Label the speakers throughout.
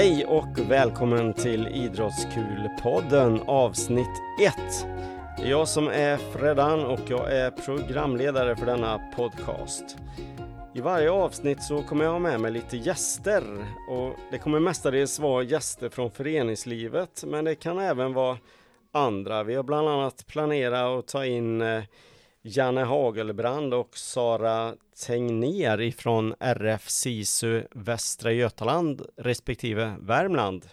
Speaker 1: Hej och välkommen till Idrottskulpodden avsnitt 1. Det är jag som är Freddan och jag är programledare för denna podcast. I varje avsnitt så kommer jag ha med mig lite gäster och det kommer mestadels vara gäster från föreningslivet men det kan även vara andra. Vi har bland annat planerat att ta in eh, Janne Hagelbrand och Sara Tegner ifrån RF SISU Västra Götaland respektive Värmland.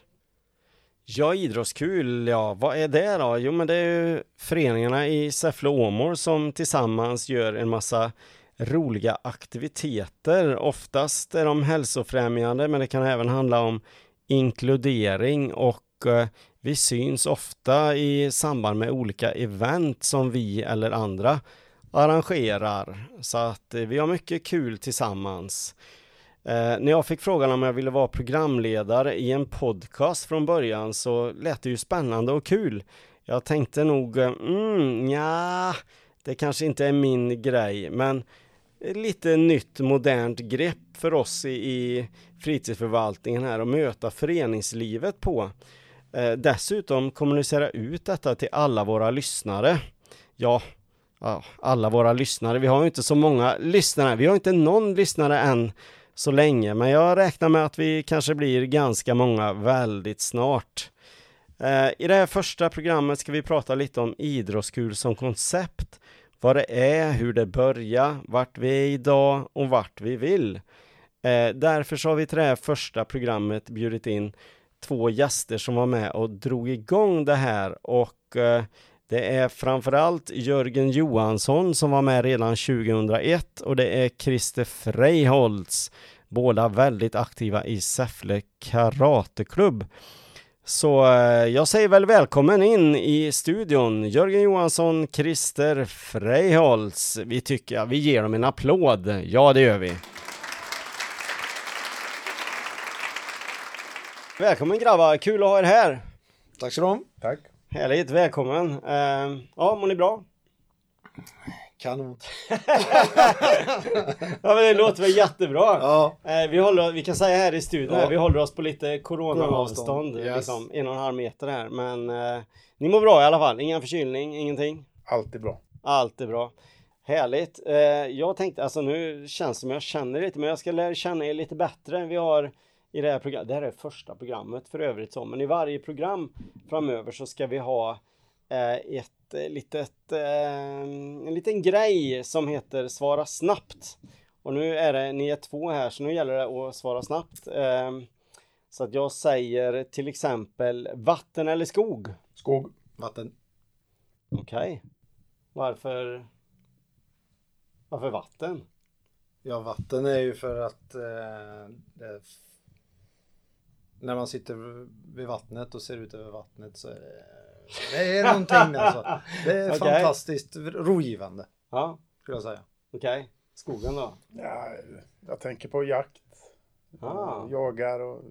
Speaker 1: Ja, idrottskul, ja, vad är det då? Jo, men det är ju föreningarna i Säffle och Åmål som tillsammans gör en massa roliga aktiviteter. Oftast är de hälsofrämjande, men det kan även handla om inkludering och eh, vi syns ofta i samband med olika event som vi eller andra arrangerar. Så att eh, vi har mycket kul tillsammans. Eh, när jag fick frågan om jag ville vara programledare i en podcast från början så lät det ju spännande och kul. Jag tänkte nog, eh, mm, ja, det kanske inte är min grej, men lite nytt modernt grepp för oss i, i fritidsförvaltningen här och möta föreningslivet på. Eh, dessutom kommunicera ut detta till alla våra lyssnare. Ja, ja, alla våra lyssnare. Vi har ju inte så många lyssnare. Vi har inte någon lyssnare än så länge, men jag räknar med att vi kanske blir ganska många väldigt snart. Eh, I det här första programmet ska vi prata lite om idrottskul som koncept, vad det är, hur det börjar, vart vi är idag och vart vi vill. Eh, därför så har vi till det här första programmet bjudit in två gäster som var med och drog igång det här och eh, det är framförallt Jörgen Johansson som var med redan 2001 och det är Christer Freiholtz, båda väldigt aktiva i Säffle Karateklubb. Så eh, jag säger väl välkommen in i studion, Jörgen Johansson, Christer Freiholtz. Vi tycker, vi ger dem en applåd. Ja, det gör vi. Välkommen grabbar, kul att ha er här.
Speaker 2: Tack så du
Speaker 3: Tack.
Speaker 1: Härligt, välkommen. Uh, ja, mår ni bra?
Speaker 2: Kanon.
Speaker 1: ja men det låter väl jättebra.
Speaker 2: Ja.
Speaker 1: Uh, vi, håller, vi kan säga här i studion, ja. vi håller oss på lite coronaavstånd,
Speaker 2: yes.
Speaker 1: liksom en och en halv meter här. Men uh, ni mår bra i alla fall, ingen förkylning, ingenting?
Speaker 3: Alltid bra.
Speaker 1: Alltid bra. Härligt. Uh, jag tänkte, alltså nu känns det som jag känner lite, men jag ska lära känna er lite bättre. Vi har i det här programmet. Det här är första programmet för övrigt så, men i varje program framöver så ska vi ha eh, ett eh, litet, eh, en liten grej som heter Svara snabbt. Och nu är det, ni är två här, så nu gäller det att svara snabbt. Eh, så att jag säger till exempel vatten eller skog?
Speaker 3: Skog.
Speaker 2: Vatten.
Speaker 1: Okej. Okay. Varför? Varför vatten?
Speaker 2: Ja, vatten är ju för att eh, det när man sitter vid vattnet och ser ut över vattnet så är det, det är någonting alltså. Det är okay. fantastiskt rogivande.
Speaker 1: Ja.
Speaker 2: Skulle jag säga.
Speaker 1: Okej. Okay. Skogen då?
Speaker 3: Ja, jag tänker på jakt. Ah. Jagar och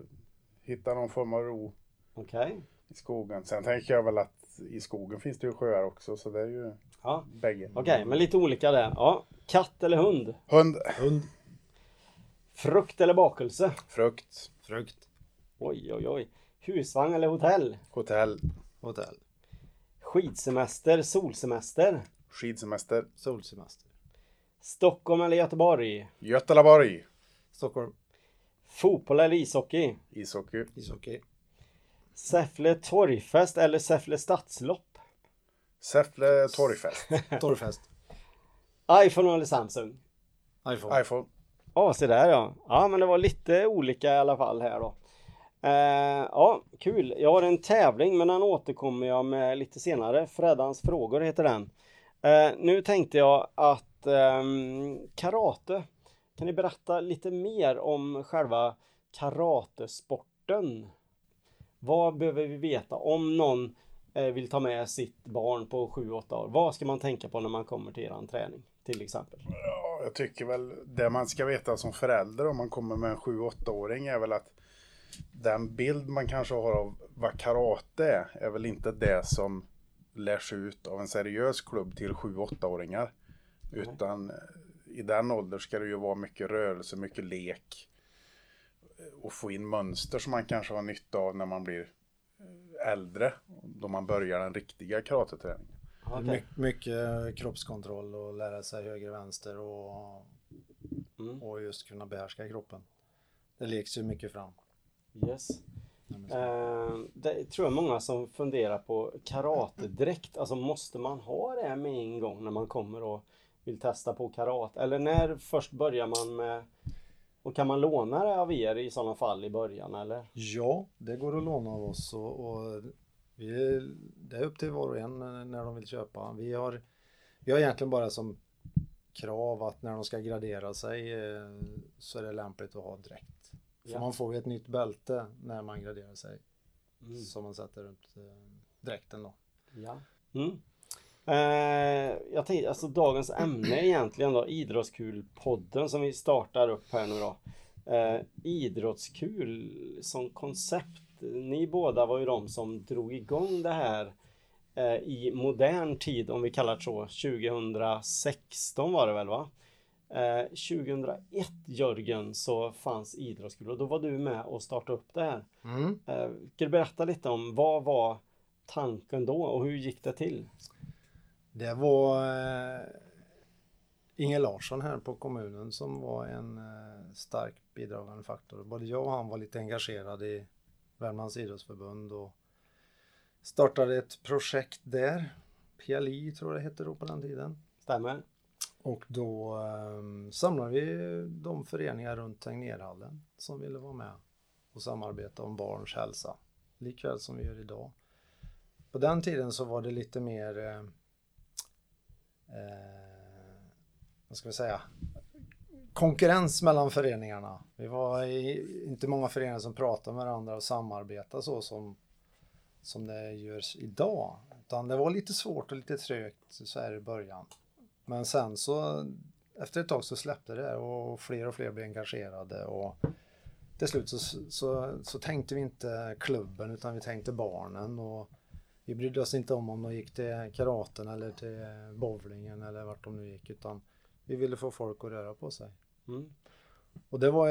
Speaker 3: hittar någon form av ro.
Speaker 1: Okej. Okay.
Speaker 3: I skogen. Sen tänker jag väl att i skogen finns det ju sjöar också så det är ju
Speaker 1: ja.
Speaker 3: bägge.
Speaker 1: Okej, okay, men lite olika där. Ja. Katt eller hund?
Speaker 3: Hund.
Speaker 2: Hund.
Speaker 1: Frukt eller bakelse?
Speaker 3: Frukt.
Speaker 2: Frukt.
Speaker 1: Oj, oj, oj. Husvagn eller hotell?
Speaker 3: Hotell.
Speaker 2: Hotell.
Speaker 1: Skidsemester, solsemester?
Speaker 3: Skidsemester.
Speaker 2: Solsemester.
Speaker 1: Stockholm eller Göteborg?
Speaker 3: Göteborg.
Speaker 2: Stockholm.
Speaker 1: Fotboll eller ishockey?
Speaker 3: Ishockey.
Speaker 2: Ishockey.
Speaker 1: Säffle torgfest eller Säffle stadslopp?
Speaker 3: Säffle torgfest.
Speaker 2: torgfest.
Speaker 1: iPhone eller Samsung?
Speaker 2: iPhone.
Speaker 3: iPhone.
Speaker 1: Ja, så där ja. Ja, men det var lite olika i alla fall här då. Eh, ja, kul. Jag har en tävling men den återkommer jag med lite senare. Freddans frågor heter den. Eh, nu tänkte jag att eh, karate. Kan ni berätta lite mer om själva karatesporten? Vad behöver vi veta om någon eh, vill ta med sitt barn på 7-8 år? Vad ska man tänka på när man kommer till eran träning till exempel?
Speaker 3: Ja, jag tycker väl det man ska veta som förälder om man kommer med en 7-8-åring är väl att den bild man kanske har av vad karate är, är väl inte det som lärs ut av en seriös klubb till 7-8-åringar. Utan eh, i den åldern ska det ju vara mycket rörelse, mycket lek. och få in mönster som man kanske har nytta av när man blir äldre. Då man börjar den riktiga karateträningen.
Speaker 1: Okej.
Speaker 2: My, mycket kroppskontroll och lära sig höger vänster och,
Speaker 1: Mm.
Speaker 2: och just kunna behärska kroppen. Det leks ju mycket fram.
Speaker 1: Yes. Eh, det tror jag många som funderar på karatedräkt. Alltså måste man ha det med en gång när man kommer och vill testa på karate? Eller när först börjar man med och kan man låna det av er i sådana fall i början eller?
Speaker 2: Ja, det går att låna av oss och, och vi, det är upp till var och en när de vill köpa. Vi har, vi har egentligen bara som krav att när de ska gradera sig eh, så är det lämpligt att ha dräkt. För
Speaker 1: Ja.
Speaker 2: man får ju ett nytt bälte när man graderar sig
Speaker 1: Mm.
Speaker 2: som man sätter runt eh, dräkten då.
Speaker 1: Ja. Mm. Eh, jag tänkte, alltså dagens ämne egentligen då Idrottskul-podden som vi startar upp här nu då. Eh, idrottskul som koncept. Ni båda var ju de som drog igång det här eh, i modern tid om vi kallar det så. 2016 var det väl va? Eh, 2001 Jörgen så fanns idrottskul och då var du med och startade upp det här.
Speaker 2: Mm.
Speaker 1: Eh, Ska du berätta lite om vad var tanken då och hur gick det till?
Speaker 2: Det var eh, Inge Larsson här på kommunen som var en eh, stark bidragande faktor. Både jag och han var lite engagerade i Värmlands idrottsförbund och startade ett projekt där. PLI tror jag det hette då på den tiden.
Speaker 1: Stämmer?
Speaker 2: Och då eh, samlade vi de föreningar runt Tegnérhallen som ville vara med och samarbeta om barns hälsa. Likväl som vi gör idag. På den tiden så var det lite mer eh, eh, vad ska vi säga konkurrens mellan föreningarna. Vi var i, inte många föreningar som pratade med varandra och samarbetade så som, som det görs idag. Utan det var lite svårt och lite trögt så här i början. Men sen så efter ett tag så släppte det och fler och fler blev engagerade och till slut så, så, så tänkte vi inte klubben utan vi tänkte barnen och vi brydde oss inte om om de gick till karaten eller till bowlingen eller vart de nu gick utan vi ville få folk att röra på sig.
Speaker 1: Mm.
Speaker 2: Och det var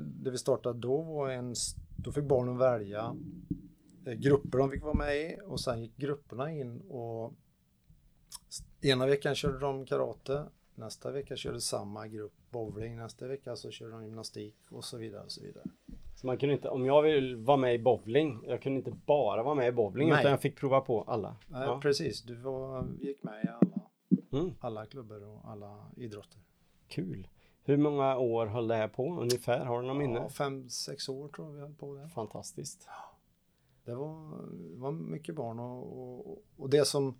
Speaker 2: det vi startade då var en, då fick barnen välja eh, grupper de fick vara med i och sen gick grupperna in och ena veckan körde de karate, nästa vecka körde samma grupp bowling, nästa vecka så körde de gymnastik och så vidare och så vidare.
Speaker 1: Så man kunde inte, om jag vill vara med i bowling, jag kunde inte bara vara med i bowling
Speaker 2: Nej.
Speaker 1: utan jag fick prova på alla.
Speaker 2: Nej,
Speaker 1: Ja.
Speaker 2: Precis, du var, gick med i alla,
Speaker 1: Mm.
Speaker 2: alla klubbar och alla idrotter.
Speaker 1: Kul. Hur många år höll det här på ungefär? Har du någon minne?
Speaker 2: Ja, fem, sex år tror jag vi höll på det.
Speaker 1: Fantastiskt.
Speaker 2: Det var, det var mycket barn och, och, och det som,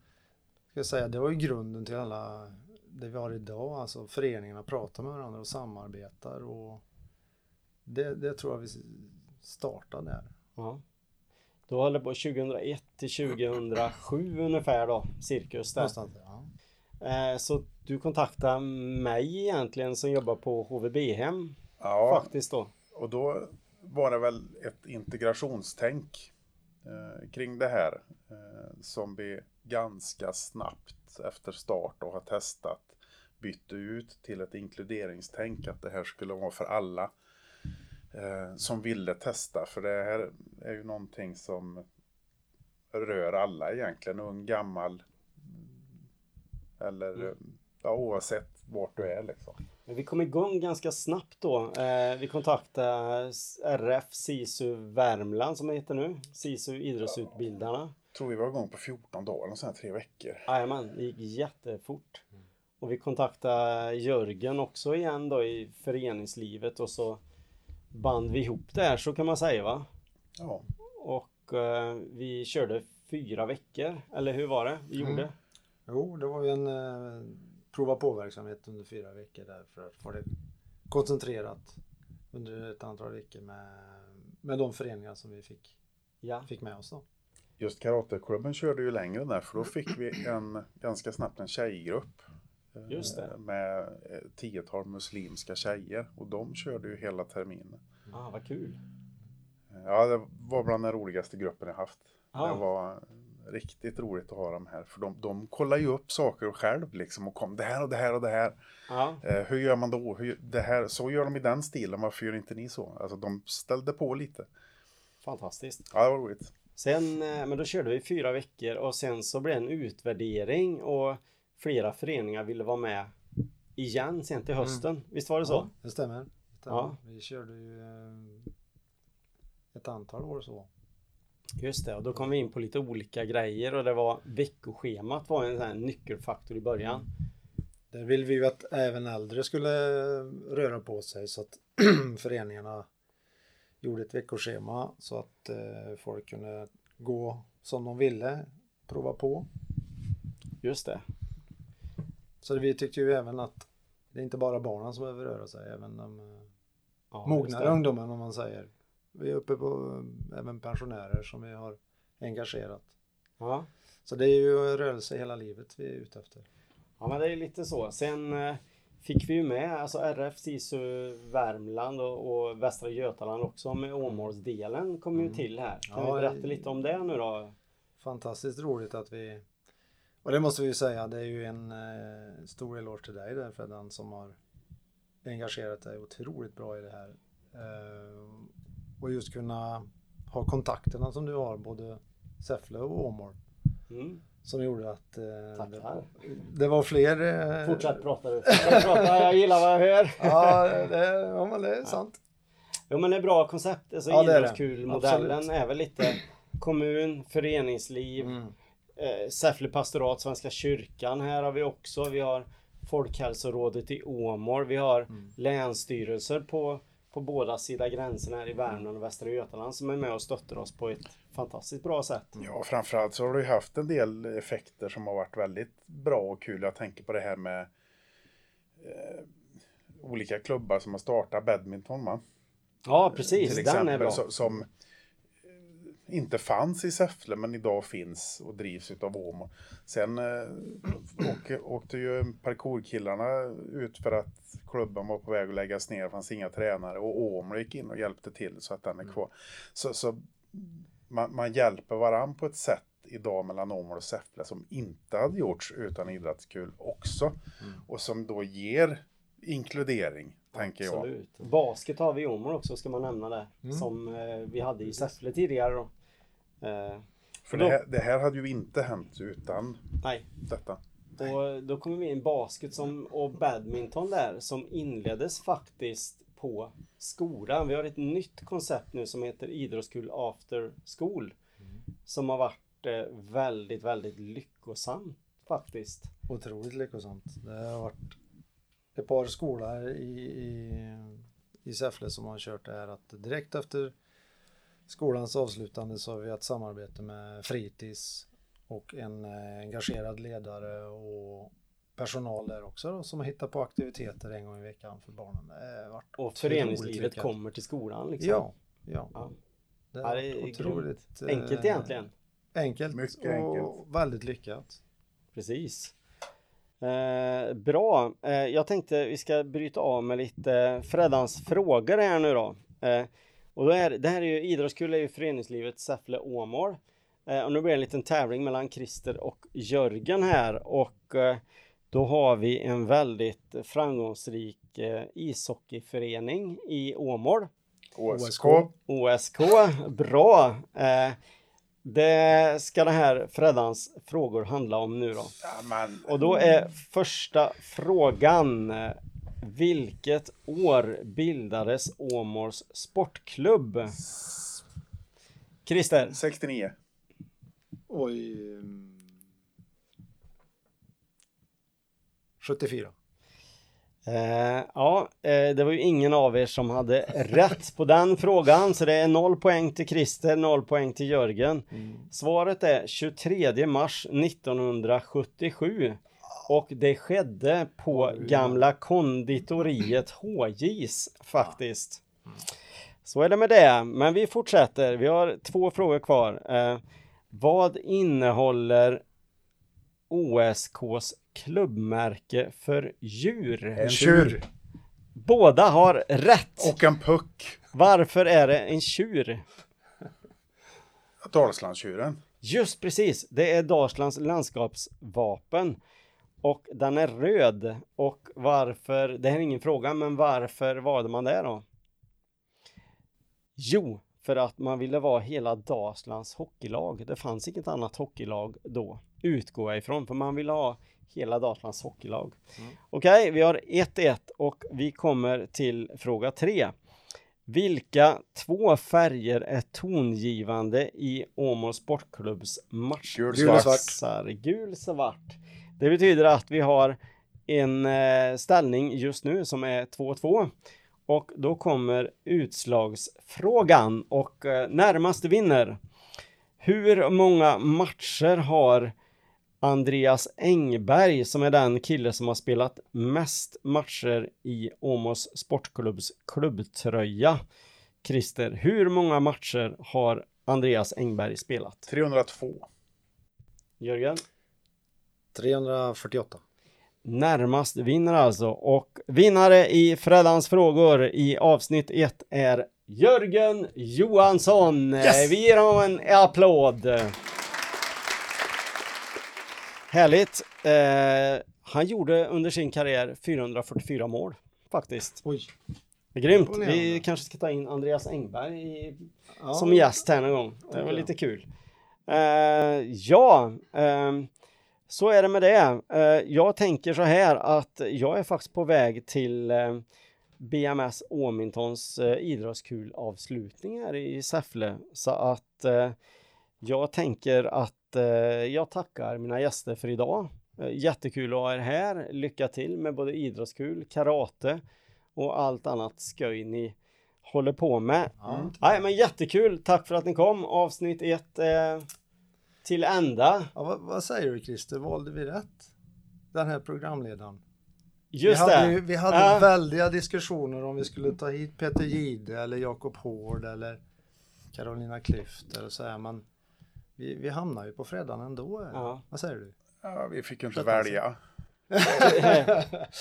Speaker 2: ska jag säga, det var ju grunden till alla det vi har idag. Alltså föreningarna pratar med varandra och samarbetar och det, det tror jag vi startade där.
Speaker 1: Ja. Då höll det på 2001 till 2007 ungefär då, cirkus där.
Speaker 2: Någonstans ja.
Speaker 1: Eh, Så du kontaktade mig egentligen som jobbar på HVB-hem
Speaker 3: Ja,
Speaker 1: faktiskt då.
Speaker 3: och då var det väl ett integrationstänk eh, kring det här eh, som vi ganska snabbt efter start och har testat bytte ut till ett inkluderingstänk att det här skulle vara för alla eh, som ville testa för det här är ju någonting som rör alla egentligen, ung, gammal eller
Speaker 1: Mm.
Speaker 3: ja, oavsett vart du är liksom.
Speaker 1: Vi kom igång ganska snabbt då. Eh, vi kontaktade RF SISU Värmland som det heter nu. SISU Idrottsutbildarna.
Speaker 3: tror vi var igång på 14 dagar, sen tre veckor.
Speaker 1: Jajamän, det gick jättefort. Och vi kontaktade Jörgen också igen då i föreningslivet och så band vi ihop det här så kan man säga va.
Speaker 3: Ja,
Speaker 1: Och eh, vi körde fyra veckor, eller hur var det vi gjorde?
Speaker 2: Mm. Jo, det var ju en eh, prova på-verksamhet under fyra veckor där för att få det koncentrerat under ett antal veckor med, med de föreningar som vi fick,
Speaker 1: Ja.
Speaker 2: fick med oss då.
Speaker 3: just karateklubben körde ju längre där, för då fick vi en, ganska snabbt en tjejgrupp. eh,
Speaker 1: Just det.
Speaker 3: Med ett tiotal muslimska tjejer och de körde ju hela terminen.
Speaker 1: Ah, vad kul.
Speaker 3: Ja, det var bland den roligaste gruppen jag haft.
Speaker 1: Ja.
Speaker 3: Det var Riktigt roligt att ha dem här. För de, de kollar ju upp saker själv liksom och kom det här och det här och det här.
Speaker 1: Ja,
Speaker 3: Eh, hur gör man då? Hur, det här, så gör de i den stilen, varför gör inte ni så? Alltså de ställde på lite.
Speaker 1: fantastiskt.
Speaker 3: Ja, det var roligt.
Speaker 1: Sen, eh, men då körde vi fyra veckor och sen så blev det en utvärdering och flera föreningar ville vara med igen sen till hösten. Visst var det så?
Speaker 2: Ja, det stämmer. Det stämmer.
Speaker 1: Ja.
Speaker 2: Vi körde ju eh, ett antal år så.
Speaker 1: Just det, och då kom vi in på lite olika grejer och det var veckoschemat var en sån nyckelfaktor i början.
Speaker 2: Där vill vi ju att även äldre skulle röra på sig så att föreningarna gjorde ett veckoschema så att eh, folk kunde gå som de ville, prova på.
Speaker 1: Just det.
Speaker 2: Så vi tyckte ju även att det är inte bara barnen som behöver röra sig, även de eh,
Speaker 1: Ja,
Speaker 2: mognare ungdomarna om man säger. Vi är uppe på eh, även pensionärer som vi har engagerat.
Speaker 1: Ja.
Speaker 2: Så det är ju rörelse hela livet vi är ute efter.
Speaker 1: ja, men det är lite så. Sen eh, fick vi ju med alltså RF, SISU, Värmland och, och Västra Götaland också med Åmålsdelen kom ju till här. Kan
Speaker 2: Ja,
Speaker 1: vi berätta lite om det nu då?
Speaker 2: Fantastiskt roligt att vi och det måste vi ju säga, det är ju en eh, stor eloge till dig där Freddan som har engagerat dig otroligt bra i det här. Eh, och just kunna ha kontakterna som du har, både Säffle och Åmål.
Speaker 1: Mm.
Speaker 2: Som gjorde att eh, det, var, det var fler... Eh,
Speaker 1: Fortsätt prata du. Prata, jag gillar vad jag hör.
Speaker 2: Ja, det, ja, men det är sant.
Speaker 1: Jo men det är bra koncept. Alltså
Speaker 2: Ja, är
Speaker 1: idrottskul-modellen
Speaker 2: Absolut.
Speaker 1: är väl lite kommun, föreningsliv,
Speaker 2: Mm.
Speaker 1: eh, Säffle pastorat, Svenska kyrkan här har vi också. Vi har Folkhälsorådet i Åmål. Vi har
Speaker 2: Mm.
Speaker 1: länsstyrelser på, på båda sidor gränsen här i Värmland och Västra Götaland som är med och stöttar oss på ett fantastiskt bra sätt.
Speaker 3: Ja, framförallt så har du ju haft en del effekter som har varit väldigt bra och kul. Jag tänker på det här med eh, olika klubbar som har startat badminton. Va?
Speaker 1: Ja precis,
Speaker 3: Till
Speaker 1: den är bra.
Speaker 3: som inte fanns i Säffle men idag finns och drivs utav Åmo. Sen eh, åk, åkte ju parkourkillarna ut för att klubben var på väg att läggas ner, det fanns inga tränare och Åmo gick in och hjälpte till så att den är kvar. Så, så man, man hjälper varann på ett sätt idag mellan Åmål och Säffle som inte hade gjorts utan idrottskul också. Och som då ger inkludering, tänker jag.
Speaker 1: Absolut. Basket har vi i Åmål också ska man nämna det.
Speaker 2: Mm.
Speaker 1: Som eh, vi hade i Säffle tidigare då. Eh,
Speaker 3: För
Speaker 1: Då-
Speaker 3: det här, det här hade ju inte hänt utan
Speaker 1: nej,
Speaker 3: detta.
Speaker 1: Och då kommer vi in basket som, och badminton där som inleddes faktiskt på skolan. Vi har ett nytt koncept nu som heter idrottskul after school. Som har varit eh, väldigt, väldigt lyckosamt faktiskt.
Speaker 2: Otroligt lyckosamt. Det har varit ett par skolor i, i, i Säffle som har kört det här att direkt efter skolans avslutande så har vi ett samarbete med fritids och en eh, engagerad ledare och personal där också då, som har hittat på aktiviteter en gång i veckan för barnen. Det har varit
Speaker 1: Och föreningslivet kommer till skolan liksom.
Speaker 2: Ja, ja.
Speaker 1: Ja.
Speaker 2: Det
Speaker 1: Ja,
Speaker 2: har
Speaker 1: det är
Speaker 2: otroligt eh,
Speaker 1: Enkelt egentligen.
Speaker 2: Enkelt
Speaker 3: Mycket
Speaker 2: och
Speaker 3: enkelt.
Speaker 2: väldigt lyckat.
Speaker 1: Precis. Eh, bra. Eh, jag tänkte vi ska bryta av med lite Freddans frågor här nu då. Eh, och då är, det här är ju idrottskul är ju föreningslivet Säffle Åmål. Eh, och nu blir det en liten tävling mellan Christer och Jörgen här och eh, då har vi en väldigt framgångsrik eh, ishockeyförening i Åmål.
Speaker 3: OSK.
Speaker 1: OSK, bra! Eh, det ska det här Freddans frågor handla om nu då.
Speaker 3: Ja, men,
Speaker 1: Och då är första frågan eh, Vilket år bildades Åmåls sportklubb? Christer?
Speaker 3: 69.
Speaker 2: Oj. mm, 74.
Speaker 1: Eh, ja, eh, det var ju ingen av er som hade rätt på den frågan så det är noll poäng till Christer, noll poäng till Jörgen. Svaret är 23 mars 1977 och det skedde på gamla konditoriet HJs faktiskt. Så är det med det, men vi fortsätter. Vi har två frågor kvar. Eh, vad innehåller OSKs klubbmärke för djur?
Speaker 3: En tjur.
Speaker 1: Båda har rätt.
Speaker 3: Och en puck.
Speaker 1: Varför är det en tjur?
Speaker 3: Dalslandstjuren.
Speaker 1: Just precis, det är Dalslands landskapsvapen. Och den är röd. Och varför, det här är ingen fråga, men varför valde man det då? Jo, för att man ville vara hela Dalslands hockeylag. Det fanns inget annat hockeylag då, utgår jag ifrån, för man ville ha hela Dalslands hockeylag. Mm. Okej, okay, vi har 1-1 och vi kommer till fråga 3. Vilka två färger är tongivande i Åmål Sportklubbs match?
Speaker 3: Gul och svart.
Speaker 1: Gul svart. Det betyder att vi har en eh, ställning just nu som är 2-2. Och då kommer utslagsfrågan och eh, närmast vinner. Hur många matcher har Andreas Engberg som är den kille som har spelat mest matcher i Åmåls Sportklubbs klubbtröja. Christer, hur många matcher har Andreas Engberg spelat?
Speaker 3: 302.
Speaker 1: Jörgen?
Speaker 2: 348.
Speaker 1: Närmast vinner alltså och vinnare i Freddans frågor i avsnitt 1 är Jörgen Johansson. Yes! Vi ger honom en applåd. Härligt. Eh, han gjorde under sin karriär 444 mål faktiskt.
Speaker 2: Oj.
Speaker 1: Grymt. Vi kanske ska ta in Andreas Engberg i, ja. som gäst här någon gång. Det var lite kul. Eh, ja, eh, så är det med det. Eh, jag tänker så här att jag är faktiskt på väg till eh, BMS Åmintons eh, idrottskul avslutning här i Säffle. Så att jag tänker att jag tackar mina gäster för idag. Jättekul att ha er här. Lycka till med både idrottskul, karate och allt annat skoj ni håller på med. Mm. Nej, men jättekul. Tack för att ni kom. Avsnitt 1 eh, till ända.
Speaker 2: Ja, vad, vad, säger du Christer, valde vi rätt? Den här programledaren.
Speaker 1: Just
Speaker 2: vi
Speaker 1: det.
Speaker 2: Hade, vi hade ja. väldiga diskussioner om vi skulle ta hit Peter Gide eller Jakob Hård eller Carolina Klüft eller så här, men vi, vi hamnar ju på fredagen ändå. Ja. Vad säger du?
Speaker 3: Ja, vi fick inte välja.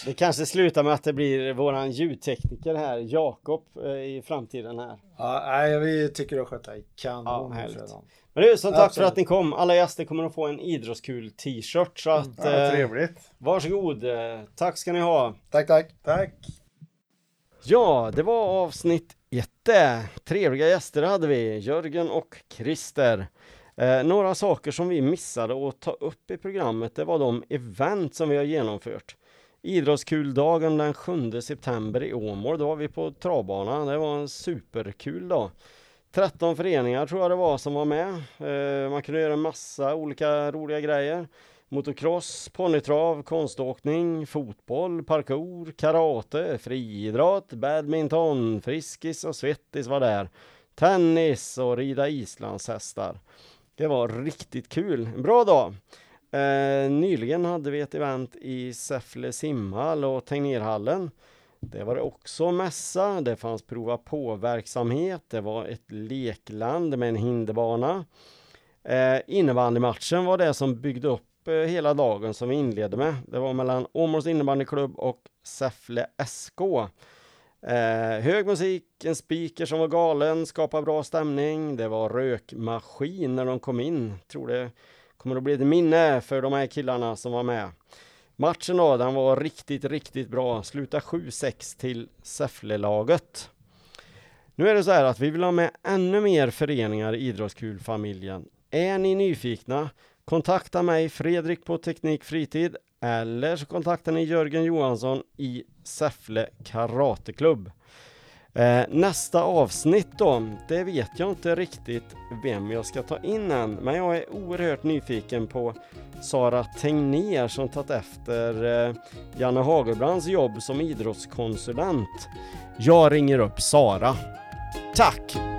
Speaker 1: Det kanske slutar med att det blir våran ljudtekniker här, Jakob, eh, i framtiden här.
Speaker 2: Ja, nej, vi tycker att sköta i kanon.
Speaker 1: Ja, men du, som tack Absolut. för att ni kom. Alla gäster kommer att få en idrottskul t-shirt. Så att...
Speaker 3: Ja, eh, trevligt.
Speaker 1: Varsågod. Eh, tack ska ni ha.
Speaker 2: Tack, tack.
Speaker 3: Tack.
Speaker 1: Ja, det var avsnitt ett. Trevliga gäster hade vi, Jörgen och Christer. Eh, några saker som vi missade att ta upp i programmet, det var de event som vi har genomfört. Idrottskuldagen den 7 september i Åmål, då var vi på travbanan. Det var en superkul dag. 13 föreningar tror jag det var som var med. Eh, man kunde göra en massa olika roliga grejer. Motocross, ponnytrav, konståkning, fotboll, parkour, karate, friidrott, badminton, friskis och svettis var där. Tennis och rida islandshästar. Det var riktigt kul. En bra dag. Eh, nyligen hade vi ett event i Säffle simhall och Tegnérhallen. Det var det också mässa, det fanns prova på-verksamhet, det var ett lekland med en hinderbana. Eh, innebandymatchen var det som byggde upp eh, hela dagen som vi inledde med. Det var mellan Åmåls innebandyklubb och Säffle SK. Eh, hög musik, en speaker som var galen, skapade bra stämning. Det var rökmaskin när de kom in. Tror det kommer att bli ett minne för de här killarna som var med. Matchen då, den var riktigt, riktigt bra. Sluta 7-6 till Säffle-laget. Nu är det så här att vi vill ha med ännu mer föreningar i Idrottskulfamiljen. Är ni nyfikna? Kontakta mig, Fredrik på Teknik Fritid, eller så kontaktar ni Jörgen Johansson i Säffle Karateklubb. Eh, nästa avsnitt då, det vet jag inte riktigt vem jag ska ta in än, men jag är oerhört nyfiken på Sara Tegnér som tagit efter eh, Janne Hagerbrands jobb som idrottskonsulent. Jag ringer upp Sara. Tack!